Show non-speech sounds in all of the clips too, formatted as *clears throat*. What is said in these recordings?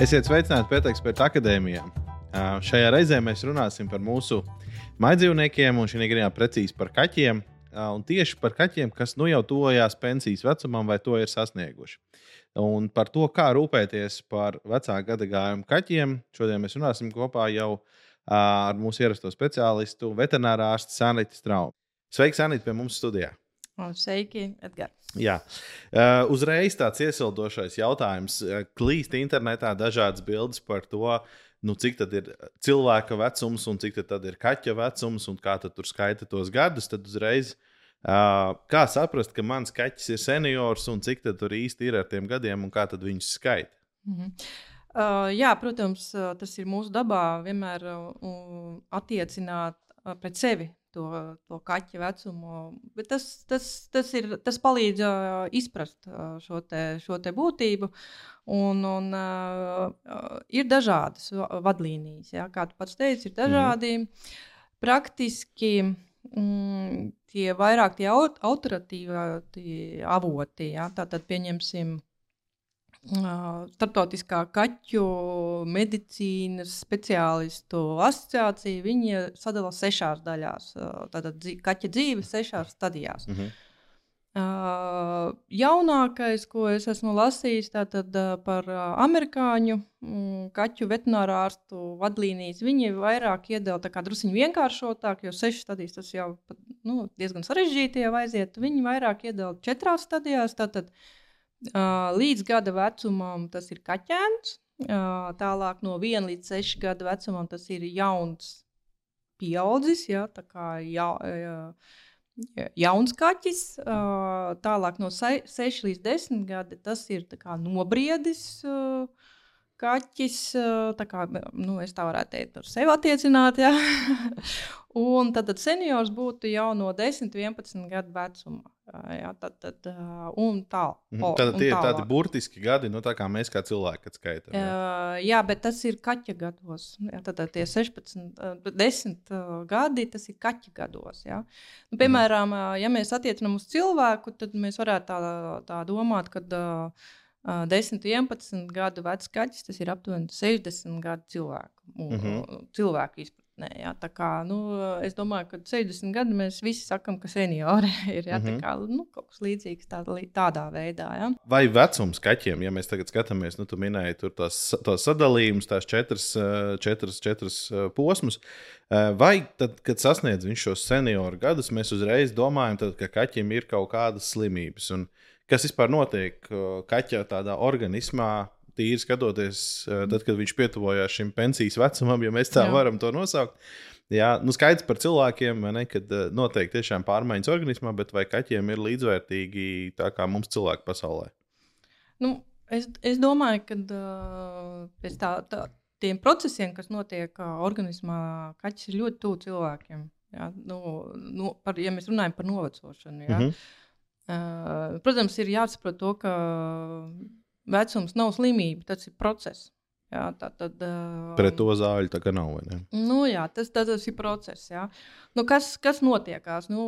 Esiet sveicināti Pēteksperta akadēmijā. Šajā reizē mēs runāsim par mūsu maidzīvniekiem un šī gadījumā precīzi par kaķiem. Un tieši par kaķiem, kas nu jau tuvojās pensijas vecumam vai to ir sasnieguši. Un par to, kā rūpēties par vecāku gadagājumu kaķiem, šodien mēs runāsim kopā jau ar mūsu ierasto speciālistu, veterinārārstu Sanītu Straumu. Sveiki, Sanīt, pie mums studijā! Sveiki, Edgars. Jā, uh, uzreiz tāds iesildošais jautājums. Klīst internetā dažādas bildes par to, nu, cik tad ir cilvēka vecums un cik tad ir kaķa vecums un kā tur skaita tos gadus. Tad uzreiz uh, kā saprast, ka mans kaķis ir seniors un cik tur īsti ir ar tiem gadiem un kā tad viņus skaita? Mm -hmm. Uh, jā, protams, tas ir mūsu dabā vienmēr uh, attiecināt pret sevi to, to kaķa vecumu. Bet tas, tas, tas, ir, tas palīdz uh, izprast uh, šo, te, šo te būtību. Un, un, uh, ir dažādas vadlīnijas, ja? kā tu pats teici, ir dažādi. Mm. Praktiski mm, tie vairāk tie autoritīvi avoti, ja? tātad pieņemsim Startautiskā kaķu medicīnas speciālistu asociācija viņi sadalās sešās daļās. Tātad kaķa dzīve sešās stadijās. Mm -hmm. Uh, jaunākais, ko es esmu lasījis, tātad, uh, par uh, amerikāņu um, kaķu veterinārā ārstu vadlīnijas, viņi vairāk iedala drusku vienkāršotāk, jo sešas stadijas tas jau nu, diezgan sarežģīti jau aiziet. Viņi vairāk iedala četrās stadijās. Tātad, uh, Līdz gada vecumam tas ir kaķēns. Tālāk no 1 līdz 6 gadu vecumam tas ir jauns pieaudzis. Ja, kā ja, jauns kaķis. Tālāk no 6 līdz 10 gadi tas ir nobriedis kaķis. Kā, nu, es tā varētu teikt, par sevi attiecināt. Ja? *laughs* Un tad, tad seniors būtu jau no 10, 11 gadu vecuma. Jā, tad, tad, un tā. Mhm. O, tad tie ir tādi burtiski gadi, nu, tā kā mēs kā cilvēki skaitām. Jā. Uh, jā, bet tas ir kaķa gados. Jā, tad, tad tie 16, 10 gadi, tas ir kaķa gados. Jā. Nu, piemēram, mm. ja mēs attiecinām uz cilvēku, tad mēs varētu tā, tā domāt, ka uh, 10, 11 gadu vecs kaķis tas ir aptuveni 60 gadu cilvēku, mm -hmm. cilvēku izpratnē. Jā, tā kā, nu, es domāju, ka 60 gadi mēs visi sakām, ka seniori *laughs* ir jā, mm -hmm. kā, nu, kaut kas līdzīgs tā, tādā veidā. Jā. Vai vecums kaķiem, ja mēs tagad skatāmies, nu, tu minēji tur tos, tos sadalījumus, tās četras, četras, četras posmus, vai tad, kad sasniedz viņš šos senioru gadus, mēs uzreiz domājam, tad, ka kaķim ir kaut kādas slimības. Un kas vispār notiek kaķa tādā organismā? Tīri skatoties, tad, kad viņš pietuvojās šim pensijas vecumam, ja mēs tā Jā. varam to nosaukt. Jā, nu skaidrs par cilvēkiem, ne, kad notiek tiešām pārmaiņas organismā, bet vai kaķiem ir līdzvērtīgi tā kā mums cilvēku pasaulē? Nu, es, es domāju, ka uh, pēc tā, tā, tiem procesiem, kas notiek uh, organismā, kaķis ir ļoti tuvu cilvēkiem. Jā, nu, nu, par, ja mēs runājam par novecošanu, jā. Mm -hmm. uh, protams, ir jāsaprot to, ka Vecums nav slimība, tas ir process. Jā, tā tad, uh, Pret to zāļu tā kā nav. Nu, jā, tas, tas, tas ir process. Jā. Nu, kas, kas notiekās? Nu,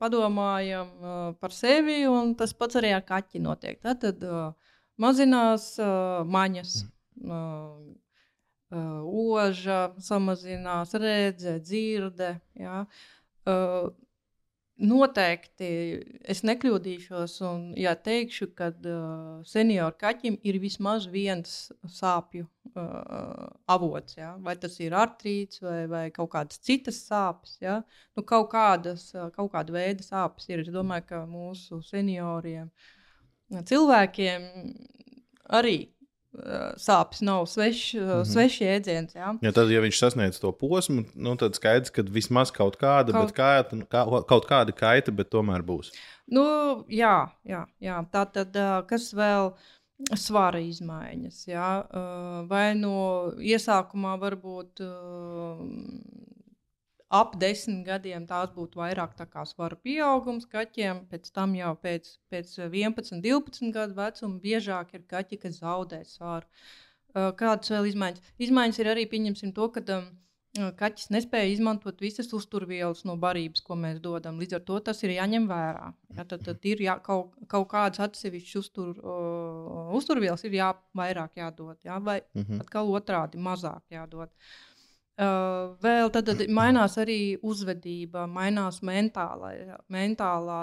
padomājam uh, par sevi, un tas pats arī ar kaķi notiek. Tad, tad uh, mazinās uh, maņas. Mm. Uh, Uh, oža, samazinās redzes, dzirde. Ja. Uh, Noteikti es nekļūdīšos, un ja teikšu, ka uh, senioru kaķim ir vismaz viens sāpju uh, avots. Ja? Vai tas ir artrīts vai, vai kaut kādas citas sāpes. Ja? Nu, kaut, kādas, kaut kāda veida sāpes ir. Es domāju, ka mūsu senioriem cilvēkiem arī sāpes nav svešs mm -hmm. sveš jēdziens. Ja? Ja tad, ja viņš sasniedz to posmu, nu, tad skaidrs, ka vismaz kaut kāda, kaut... Kaita, kā, kaut kāda kaita, bet tomēr būs. Nu, jā, jā, jā. tā tad kas vēl? Svara izmaiņas. Ja? Vai no iesākumā varbūt ap desmit gadiem tās būtu vairāk svara pieaugums kaķiem, pēc tam jau pēc, pēc 11, 12 gadu vecuma biežāk ir kaķi, kas zaudē svaru. Kādas vēl izmaiņas? Izmaiņas ir arī pieņemsim to, ka um, Kaķis nespēja izmantot visas uzturvielas no barības, ko mēs dodam. Līdz ar to tas ir jāņem vērā. Ja, tad, tad ir jā, kaut, kaut kādas atsevišķas uztur, uh, uzturvielas, ir jā, vairāk jādod, ja, vai mm -hmm. atkal otrādi mazāk jādod. Uh, vēl tad, tad mainās arī uzvedība, mainās mentālā, mentālā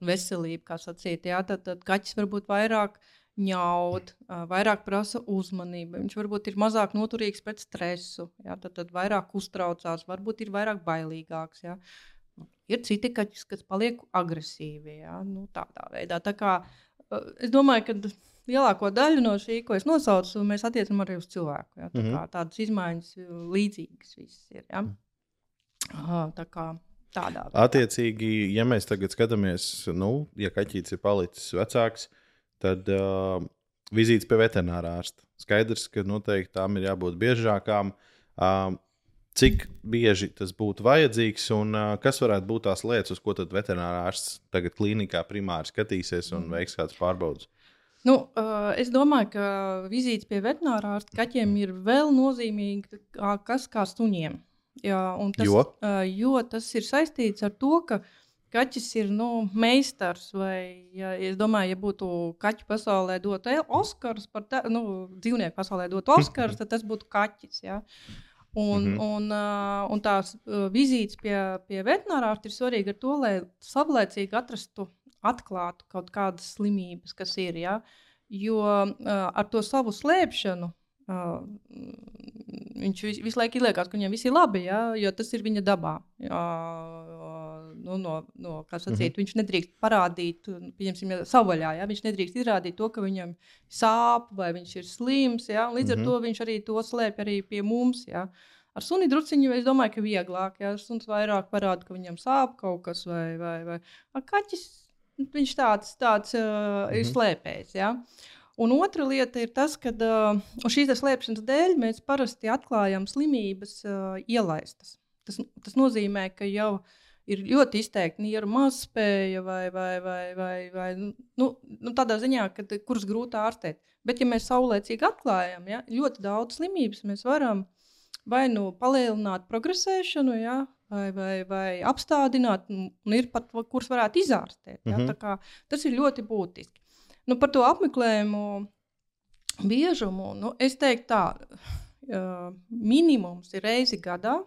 veselība, kā sacīt. Ja, tad, tad kaķis varbūt vairāk uh, ņaut, vairāk prasa uzmanību. Viņš varbūt ir mazāk noturīgs pret stresu, jā, tad, tad vairāk uztraucās, varbūt ir vairāk bailīgāks. Jā. Ir citi kaķis, kas paliek agresīvi. Jā, nu, tādā veidā. Tā kā, es domāju, ka lielāko daļu no šī, ko es nosaucu, mēs attiecinām arī uz cilvēku. Jā, tā mm -hmm. Tādas izmaiņas līdzīgas visas ir. Jā. Aha, tā kā tādā veidā. Attiecīgi, ja mēs tagad skatāmies, nu, ja kaķis ir palicis vecāks, tad uh, vizītes pie veterinārā ārsta. Skaidrs, ka noteikti tām ir jābūt biežākām. Uh, cik bieži tas būtu vajadzīgs un uh, kas varētu būt tās lietas, uz ko tad veterinārā ārsts tagad klīnikā primāri skatīsies un mm. veiks kādas pārbaudas? Nu, uh, es domāju, ka vizītes pie veterinārā ārsta kaķiem ir vēl nozīmīgākas kā suņiem. Jā, tas, jo? Uh, jo tas ir saistīts ar to, ka kaķis ir nu, meistars. Vai, ja, es domāju, ja būtu kaķu pasaulē dot Oskars par tā, nu, dzīvnieku pasaulē dot Oskars, tad tas būtu kaķis. Ja? Un, mm -hmm. un, uh, un tās vizītes pie, pie veterinārā ir svarīgi ar to, lai savlaicīgi atrastu, atklātu kaut kādas slimības, kas ir. Ja? Jo uh, ar to savu slēpšanu Uh, viņš vis, visu laiku liekas, ka viņam viss ir labi, ja, jo tas ir viņa dabā. Jā, nu, no, no, sacīt, mm -hmm. Viņš nedrīkst parādīt, pieņemsim, ja savvaļā. Ja, viņš nedrīkst izrādīt to, ka viņam sāp vai viņš ir slims. Ja, līdz mm -hmm. ar mhm. to viņš arī to slēpj arī pie mums. Ja. Ar suni druciņu es domāju, ka vieglāk. Ja suns vairāk parāda, ka viņam sāp kaut kas vai, vai, vai. Ar kaķis viņš tāds, tāds uh, -hmm. ir mhm. slēpējis. Ja. Un otra lieta ir tas, ka uh, šīs slēpšanas dēļ mēs parasti atklājam slimības uh, ielaistas. Tas, tas nozīmē, ka jau ir ļoti izteikti nieru mazspēja vai, vai, vai, vai, vai nu, nu, tādā ziņā, ka, kuras grūti ārstēt. Bet, ja mēs saulēcīgi atklājam, ja, ļoti daudz slimības mēs varam vai nu palielināt progresēšanu, ja, vai, vai, vai apstādināt, un ir pat, kurus varētu izārstēt. Ja, mm -hmm. Tas ir ļoti būtiski. Nu, par to apmeklējumu biežumu nu, es teiktu, tā uh, minimums ir reizi gadā.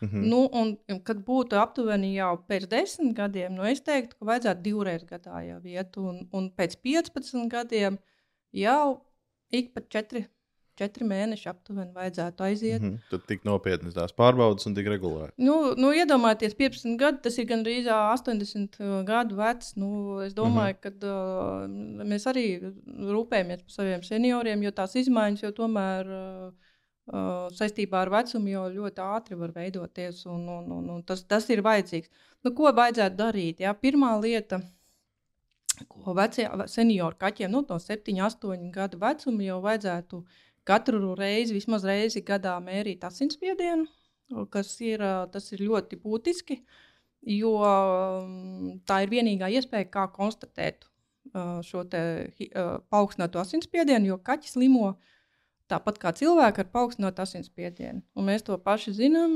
Mm -hmm. nu, un, kad būtu aptuveni jau pēc desmit gadiem, nu, es teiktu, ka vajadzētu divreiz gadā jau iet, un, un pēc 15 gadiem jau ik pa četri četri mēneši aptuveni vajadzētu aiziet. Mm -hmm. Tad tik nopietnas tās pārbaudas un tik regulāri. Nu, nu, iedomājieties, 15 gadi, tas ir gandrīz 80 gadu vecs. Nu, es domāju, mm -hmm. ka uh, mēs arī rūpējamies par saviem senioriem, jo tās izmaiņas jau tomēr. Uh, Uh, saistībā ar vecumu jau ļoti ātri var veidoties, un, un, un, un tas, tas ir vajadzīgs. Nu, ko vajadzētu darīt? Jā? Pirmā lieta, ko vecie seniori kaķiem nu, no 7, 8 gadu vecuma jau vajadzētu uh, katru reizi, vismaz reizi gadā mērīt asinsspiedienu, kas ir, tas ir ļoti būtiski, jo tā ir vienīgā iespēja, kā konstatēt šo paaugstināto asinsspiedienu, jo kaķis slimo tāpat kā cilvēki ar paaugstinātu asinsspiedienu. Un mēs to paši zinām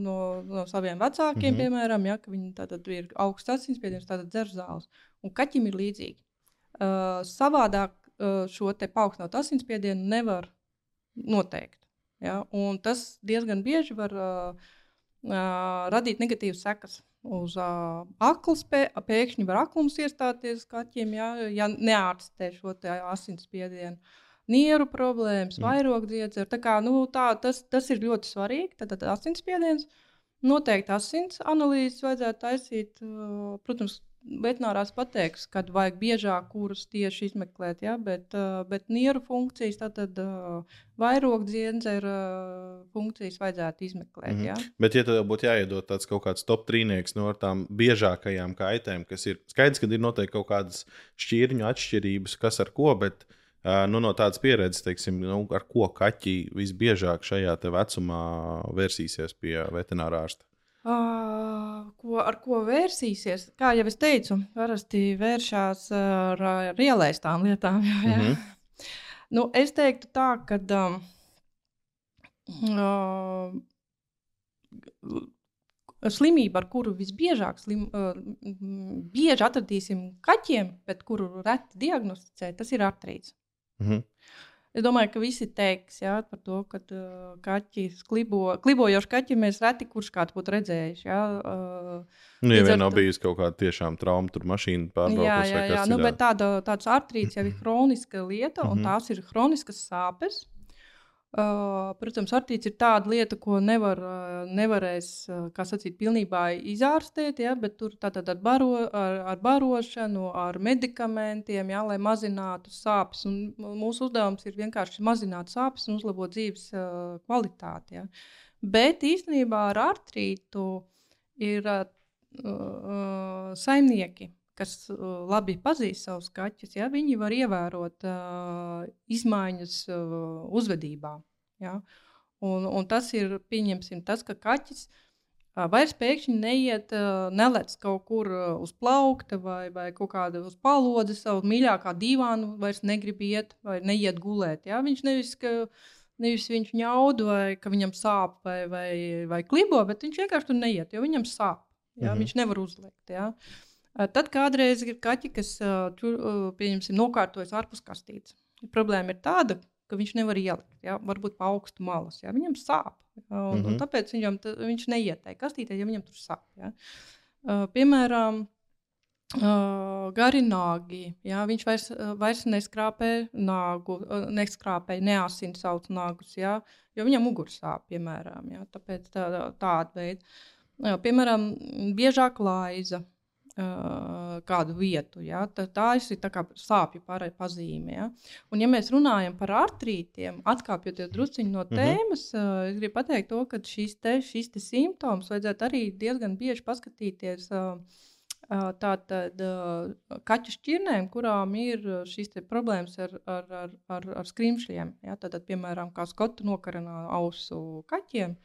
no, no saviem vecākiem, mm -hmm. piemēram, ja, ka viņi ir augsts asinsspiediens, tad dzer zāles. Un kaķim ir līdzīgi. Uh, savādāk uh, šo paaugstinātu asinsspiedienu nevar Noteikti. Ja? Un tas diezgan bieži var uh, uh, radīt negatīvas sekas. Uz uh, akls pēkšņi var aklums iestāties kaķiem, ja, ja neārstē šo asinsspiedienu. Nieru problēmas, mm. vairogdziedzera. Tā kā, nu, tā, tas, tas ir ļoti svarīgi. Tad, tad asinsspiediens, noteikti asins analīzes vajadzētu taisīt. Uh, protams, veterinārās pateiks, kad vajag biežāk kurus tieši izmeklēt, ja? bet, bet nieru funkcijas, tātad vairogdziendzera uh, funkcijas vajadzētu izmeklēt. Mm -hmm. ja? Bet, ja tev būtu jāiedod tāds kaut kāds top trīnieks no tām biežākajām kaitēm, kas ir skaidrs, ka ir noteikti kaut kādas šķirņu atšķirības, kas ar ko, bet nu, no tādas pieredzes, teiksim, nu, ar ko kaķi visbiežāk šajā vecumā vērsīsies pie veterinārārsta. Uh, ko, ar ko vērsīsies? Kā jau es teicu, parasti vēršās ar, ar ielaistām lietām. Jā, jā. Mm -hmm. nu, es teiktu, tā, ka um, uh, slimība, ar kuru visbiežāk slim, uh, bieži atradīsim kaķiem, bet kuru reti diagnosticē, tas ir artrīts. Mhm. Es domāju, ka visi teiks jā, par to, ka uh, kaķi klibo, klibojoši kaķi mēs reti kurš kāds būtu redzējuši. Jā, uh, Nu, ja vien nav to- bijusi kaut kāda tiešām trauma, tur mašīna jā, pārbraukusi jā, jā. kas Nu, bet tāda, tāds artrīts jau ir *clears throat* kroniska lieta, un Mhm. tās ir kroniskas sāpes. Uh, protams, artrīts ir tāda lieta, ko nevar, uh, nevarēs sacīt, pilnībā izārstēt, ja, bet tur tātad ar, baro, ar, ar barošanu, ar medikamentiem, ja, lai mazinātu sāpes. Un mūsu uzdevums ir vienkārši mazināt sāpes un uzlabot dzīves uh, kvalitāti. Ja. Bet īstenībā ar artrītu ir uh, saimnieki, kas uh, labi pazīst savus kaķus, ja, viņi var ievērot uh, izmaiņas uh, uzvedībā. Ja. Un, un tas ir pieņemsim, tas, ka kaķis uh, vairs pēkšņi neiet, uh, nelec kaut kur uh, uz plaukta vai, vai kaut kāda uz palodzes, savu mīļākā divānu, vairs negrib iet vai neiet gulēt. Ja. Viņš nevis, ka, nevis viņš ņaud vai ka viņam sāp vai, vai, vai klibo, bet viņš vienkārši tur neiet, jo viņam sāp. Ja, Mhm. mhm. Viņš nevar uzliekt. Ja. Uh, Tad kādreiz ir kaķi, kas nokārtojas ārpus kastītes. Problēma ir tāda, ka viņš nevar ielikt. Ja? Varbūt pa augstu malas. Ja? Viņam sāp. Un, mm Mhm. -hmm. Tāpēc viņam, viņš neiet tajā kastītē, ja viņam tur sāp. Ja? Uh, piemēram, uh, garināgi. Ja? Viņš vairs, vairs neskrāpē nāgu, neskrāpē neasins sauc nāgus, ja? jo viņam muguras sāp, piemēram. Ja? Tāpēc tā, tāda veida. Piemēram, biežāk laiza uh, kādu vietu. Ja? Tā, tā ir tā kā sāpju pazīme. Ja? Un, ja mēs runājam par artrītiem, atkāpjoties druskuļi no Mhm. tēmas, uh, es gribu pateikt to, ka šīs, te, šīs te simptomas vajadzētu arī diezgan bieži paskatīties. Uh, uh, Tātad uh, kaķu šķirnēm, kurām ir uh, šīs problēmas ar, ar, ar, ar, ar skrimšļiem, ja? Tātad, piemēram, kā skotu nokarina ausu kaķiem,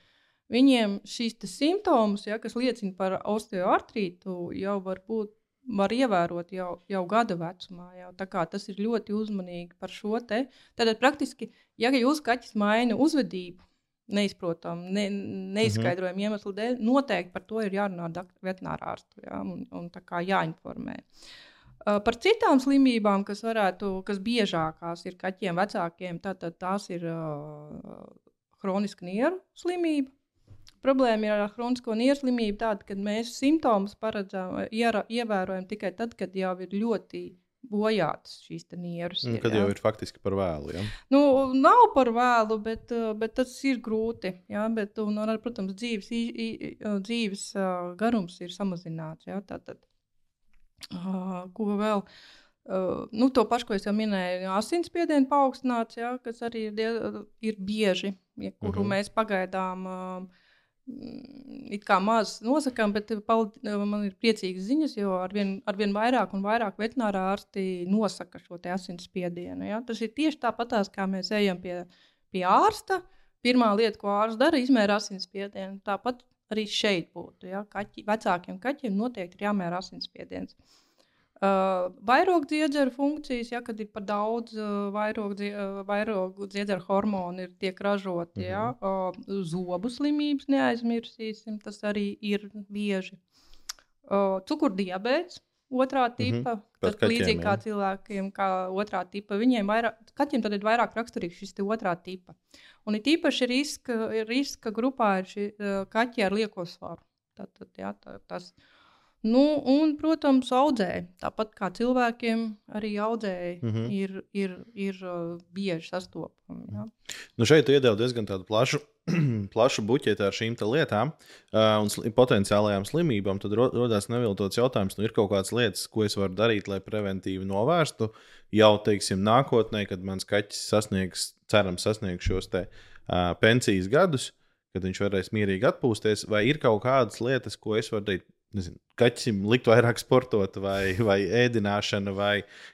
Viņiem šīs simptomas, ja, kas liecina par osteoartrītu, jau var būt. Var ievērot jau, jau gada vecumā. Jau. Tas ir ļoti uzmanīgi par šo te. Tad praktiski, ja jūsu kaķis maina uzvedību, neizprotamu, ne, neizskaidrojumu mm -hmm. iemeslu dēļ, noteikti par to ir jārunā veterinārārstu ja, un, un jāinformē. Uh, Par citām slimībām, kas varētu, kas biežākās ir kaķiem vecākiem, tad tās ir uh, kroniska nieru slimība. Problēma ir ar kronisko nieru slimību tāda, ka mēs simptomus paredzam, ievērojam tikai tad, kad jau ir ļoti bojātas šīs nieras. Un Kad jau ir faktiski par vēlu. Ja? Nu, nav par vēlu, bet, bet tas ir grūti. Ja? Bet, un, un, protams, dzīves, dzīves garums ir samazināts. Ja? Tātad, ko vēl? Nu, to pašu, ko es jau minēju, asinsspiediena paaugstināts, ja, kas arī ir, ir bieži, ja, kuru uh Mhm. -huh. mēs pagaidām uh, it kā maz nosakām, bet paldi, man ir priecīgas ziņas, jo arvien, arvien vairāk un vairāk veterinārā ārsti nosaka šo asinsspiedienu. Ja. Tas ir tieši tāpatās, kā mēs ejam pie, pie ārsta. Pirmā lieta, ko ārsts dara, ir izmēra asinsspiedienu. Tāpat arī šeit būtu. Ja. Kaķi, vecākiem kaķiem noteikti ir jāmēra asinsspiediens. Uh, vairogu dziedzera funkcijas, ja kad ir par daudz uh, vairogu, dzie, uh, vairogu dziedzera hormonu, ir tiek ražoti. Mm -hmm. ja? uh, zobu slimības neaizmirsīsim, tas arī ir bieži. Uh, Cukurdiabēts, otrā tipa, mm -hmm. Kaķiem, līdzīgi jā. kā cilvēkiem, kā otrā tipa. Viņiem vairāk, kaķiem tad ir vairāk raksturīgs šis otrā tipa. Un ir īpaši riska, riska grupā ir šī uh, kaķi ar lieko svaru. Tātad, jā, tā, tas, Nu, un, protams, audzēji. Tāpat kā cilvēkiem, arī audzēji mm Mhm. -hmm. ir, ir, ir uh, bieži sastopami. Ja? Nu šeit iedod diezgan plašu, *clears throat* plašu buķeti ar šīm lietām uh, un sli potenciālajām slimībām. Tad ro rodas neviltots jautājums, nu ir kaut kādas lietas, ko es varu darīt, lai preventīvi novērstu jau, teiksim, nākotnē, kad mans kaķis sasniegs, cerams, sasniegs šos te uh, pensijas gadus, kad viņš varēs mierīgi atpūsties, vai ir kaut kādas lietas, ko es varu darīt. Nezinu, kaķim likt vairāk sportot, vai, vai ēdināšana, vai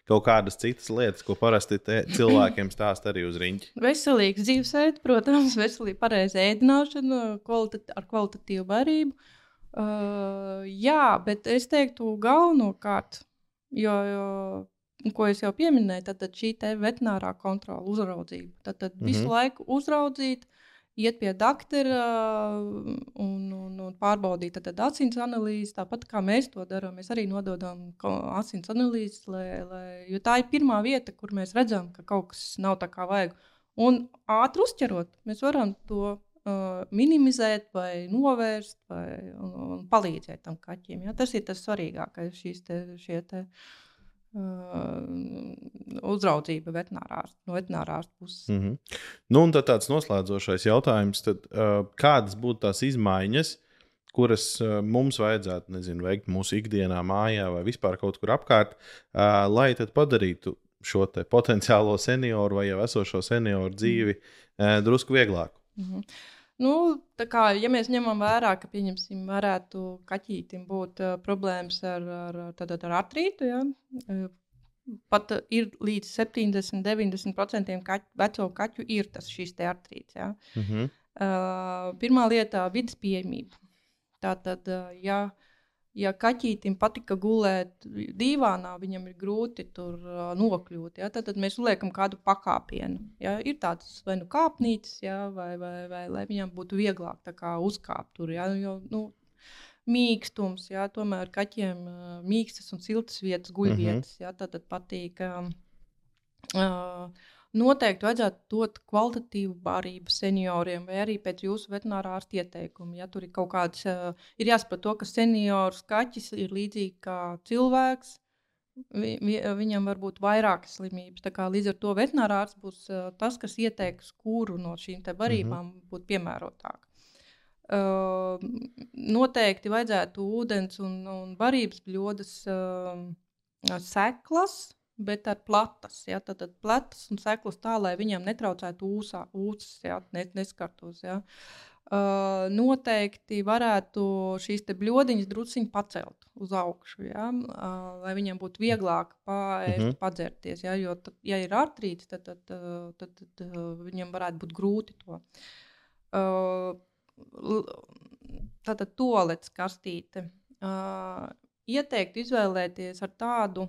kaut kādas citas lietas, ko parasti te cilvēkiem stāsta arī uz riņķa. Veselīgs dzīvesveids, protams, veselīga pareiza ēdināšana kvalitat ar kvalitatīvu barību. Uh, jā, bet es teiktu galvenokārt, jo, jo ko es jau pieminēju, tad, tad šī veterinārā kontrola, uzraudzība. Tad, tad mm -hmm. visu laiku uzraudzīt, iet pie doktora un, un, un pārbaudīt tad, tad asins analīzi. Tāpat kā mēs to darām, mēs arī nododam asins analīzes, lai, lai, jo tā ir pirmā vieta, kur mēs redzam, ka kaut kas nav tā kā vajag. Un ātri uzķerot, mēs varam to uh, minimizēt, vai novērst, vai un, un palīdzēt tam kaķim. Ja? Tas ir tas svarīgākais, šīs te, šie te, uh, uzraudzība veterinārārst, no veterinārārsta puses. Mm -hmm. nu, un tad tāds noslēdzošais jautājums, tad, uh, kādas būtu tās izmaiņas? kuras uh, mums vajadzētu nezinu, veikt mūsu ikdienā, mājā vai vispār kaut kur apkārt, uh, lai padarītu šo potenciālo senioru vai jau esošo senioru dzīvi uh, drusku vieglāku. Mm -hmm. Nu, kā, ja mēs ņemam vērā, ka pieņemsim, varētu kaķītim būt uh, problēmas ar, ar, tad, ar artrītu, ja? pat uh, ir līdz 70-90% kaķu, veco kaķu ir tas šis artrīts. Ja? Mm -hmm. uh, pirmā lieta - vidas pieejamība. Tātad, uh, ja uh, ja kaķītim patika gulēt dīvānā, viņam ir grūti tur uh, nokļūt. Ja, tad, tad mēs liekam kādu pakāpienu. Ja, ir tādas vai nu kāpnītes, ja, vai, vai, vai lai viņam būtu vieglāk kā, uzkāpt tur. Ja, jo, nu, Mīkstums, jā, tomēr kaķiem uh, mīkstas un siltas vietas, guļvietas. Mm -hmm. jā, tad, tad patīk. Uh, Noteikti vajadzētu dot kvalitatīvu barību senioriem, vai arī pēc jūsu veterinārā ārsta ieteikuma. Ja tur ir kaut kāds, uh, ir jāsaprot to, ka seniors kaķis ir līdzīgs kā cilvēks. Vi, vi, viņam var būt vairākas slimības. Līdz ar to veterinārārsts būs uh, tas, kas ieteiks, kuru no šīm barībām mm -hmm. būtu piemērotāk. Uh, noteikti vajadzētu ūdens un, un barības bļodas uh, seklas, bet ar platas. Ja, tad, tad platas un seklas tā, lai viņiem netraucētu ūsā, ūsas, ja, neskartos. Ja. Uh, noteikti varētu šīs bludiņas druskuļi pacelt uz augšu, ja, uh, lai viņiem būtu vieglāk pāriest, mm -hmm. padzerties. Ja, jo, tad, ja ir artrīts, tad, tad, tad, tad, tad uh, viņiem varētu būt grūti to. Uh, tātad toalets kastīte. Uh, ieteiktu izvēlēties ar tādu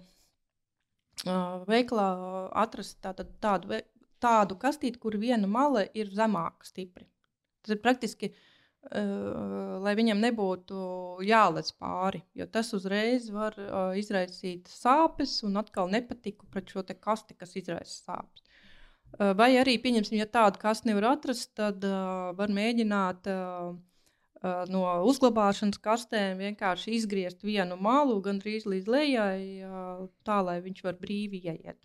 veiklā atrast tātad, tādu, tādu kastīti, kur viena mala ir zemāka stipri. Tas ir praktiski, lai viņam nebūtu jālec pāri, jo tas uzreiz var izraisīt sāpes un atkal nepatiku pret šo kasti, kas izraisa sāpes. Vai arī, pieņemsim, ja tādu kasti nevar atrast, tad uh, var mēģināt uh, no uzglabāšanas kastēm vienkārši izgriezt vienu malu gandrīz līdz lejai, tā lai viņš var brīvi ieiet.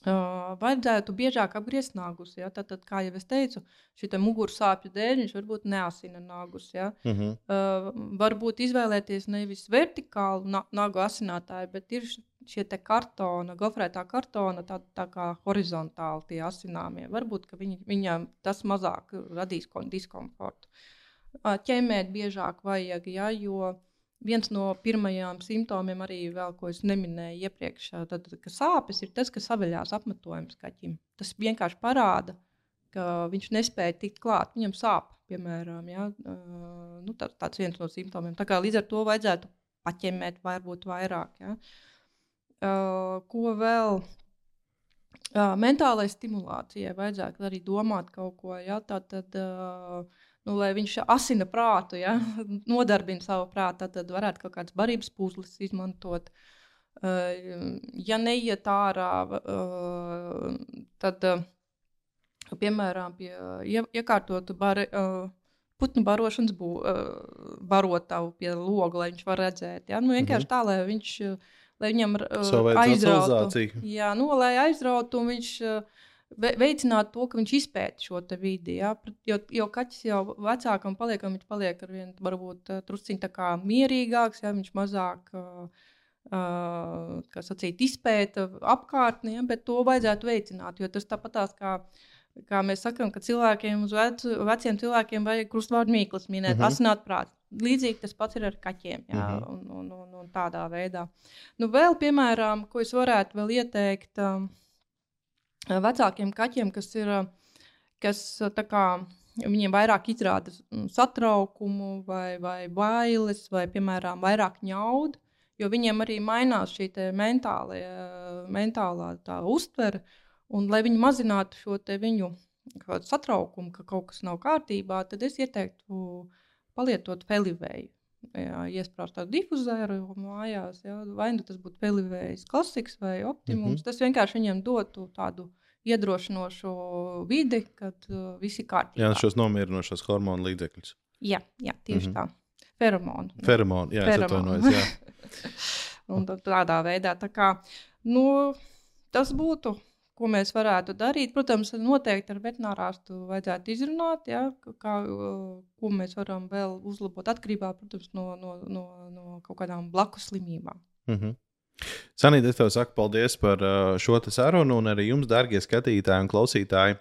Uh, vajadzētu biežāk apgriezt nagus. Ja? Tad, tad, kā jau es teicu, šī muguras sāpju dēļ viņš varbūt neasina nagus. Ja? Uh -huh. uh, varbūt izvēlēties nevis vertikālu na nagu asinātāju, bet ir šie kartona, gofrētā kartona, tā, tā kā horizontāli tie asināmie. Varbūt viņam tas mazāk radīs diskomfortu. Uh, ķemēt biežāk vajag, ja, jo viens no pirmajiem simptomiem, arī vēl, ko es neminēju iepriekš, tad, ka sāpes ir tas, kas saveļās apmetojums kaķim. Tas vienkārši parāda, ka viņš nespēja tikt klāt, viņam sāp, piemēram, ja, nu, tā, tāds viens no simptomiem. Tā kā līdz ar to vajadzētu paķemēt varbūt vairāk. Ja. Uh, ko vēl? Uh, mentālai stimulācijai vajadzētu arī domāt kaut ko. Ja, tā tad uh, nu, lai viņš asina prātu, ja? *laughs* nodarbina savu prātu, tad varētu kaut kādas barības puzles izmantot. Ja neiet ārā, tad, piemēram, pie iekārtotu bar, putnu barošanas bū, barotavu pie loga, lai viņš var redzēt. Ja? Nu, vienkārši -hmm. tā, lai viņš lai viņam aizrautu. Jā, nu, lai aizrautu, un viņš uh, veicināt to, ka viņš izpēta šo vidi. Ja? Jo, jo kaķis jau vecākam paliekam, viņš paliek ar vien varbūt trusciņā mierīgāks, ja viņš mazāk. Uh, kā sacīt, izpēta apkārtni, ja, bet to vajadzētu veicināt. Jo tas tāpatās kā, kā mēs sakām, ka cilvēkiem, uz vecu, veciem cilvēkiem vajag krustvārdu mīklas minēt, mhm. -huh. asināt prātu. Līdzīgi tas pats ir ar kaķiem. Jā, mhm. -huh. un, un, un, un tādā veidā. Nu, vēl, piemēram, ko es varētu vēl ieteikt. Uh, vecākiem kaķiem, kas ir, kas kā, viņiem vairāk izrāda satraukumu vai, vai bailes, vai, piemēram, vairāk ņaudu, jo viņiem arī mainās šī mentālā, mentālā uztvere, un lai viņi mazinātu šo viņu satraukumu, ka kaut kas nav kārtībā, tad es ieteiktu palietot felivēju. Iesprāst tādu difuzēru mājās, jā, vai nu tas būtu pelivējs, klasiks vai optimums. Mm -hmm. Tas vienkārši viņam dotu tādu iedrošinošu vidi, kad uh, viss ir kārtībā. Jā, šos nomierinošos hormonu līdzekļus. Jā, jā tieši mm -hmm. tā. Feromonu. Feromonu, jā, atvainojos. Jā. *laughs* Un tādā veidā tā kā, nu, tas būtu ko mēs varētu darīt. Protams, noteikti ar veterinārārstu vajadzētu izrunāt, ja, kā, ko mēs varam vēl uzlabot atkarībā protams, no, no, no, no kaut kādām blakus slimībām. Mm -hmm. Sanīt, es tev saku paldies par šo sarunu, un arī jums, darbie skatītāji un klausītāji.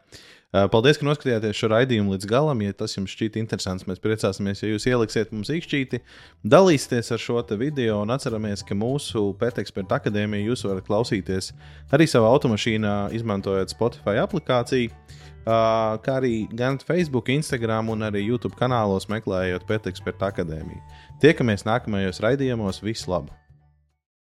Eh, paldies, ka noskatījāties šo raidījumu līdz galam. Ja tas jums šķiet interesants, mēs priecāsimies, ja jūs ieliksiet mums īkšķīti, dalīsieties ar šo video un atceramies, ka mūsu pēteksperta akadēmija jūs varat klausīties arī savā automašīnā, izmantojot Spotify aplikāciju, eh, kā arī gan Facebook, Instagram un arī YouTube kanālos meklējot pēteksperta akadēmiju. Tiekamies nākamajos raidījumos. Visu labu!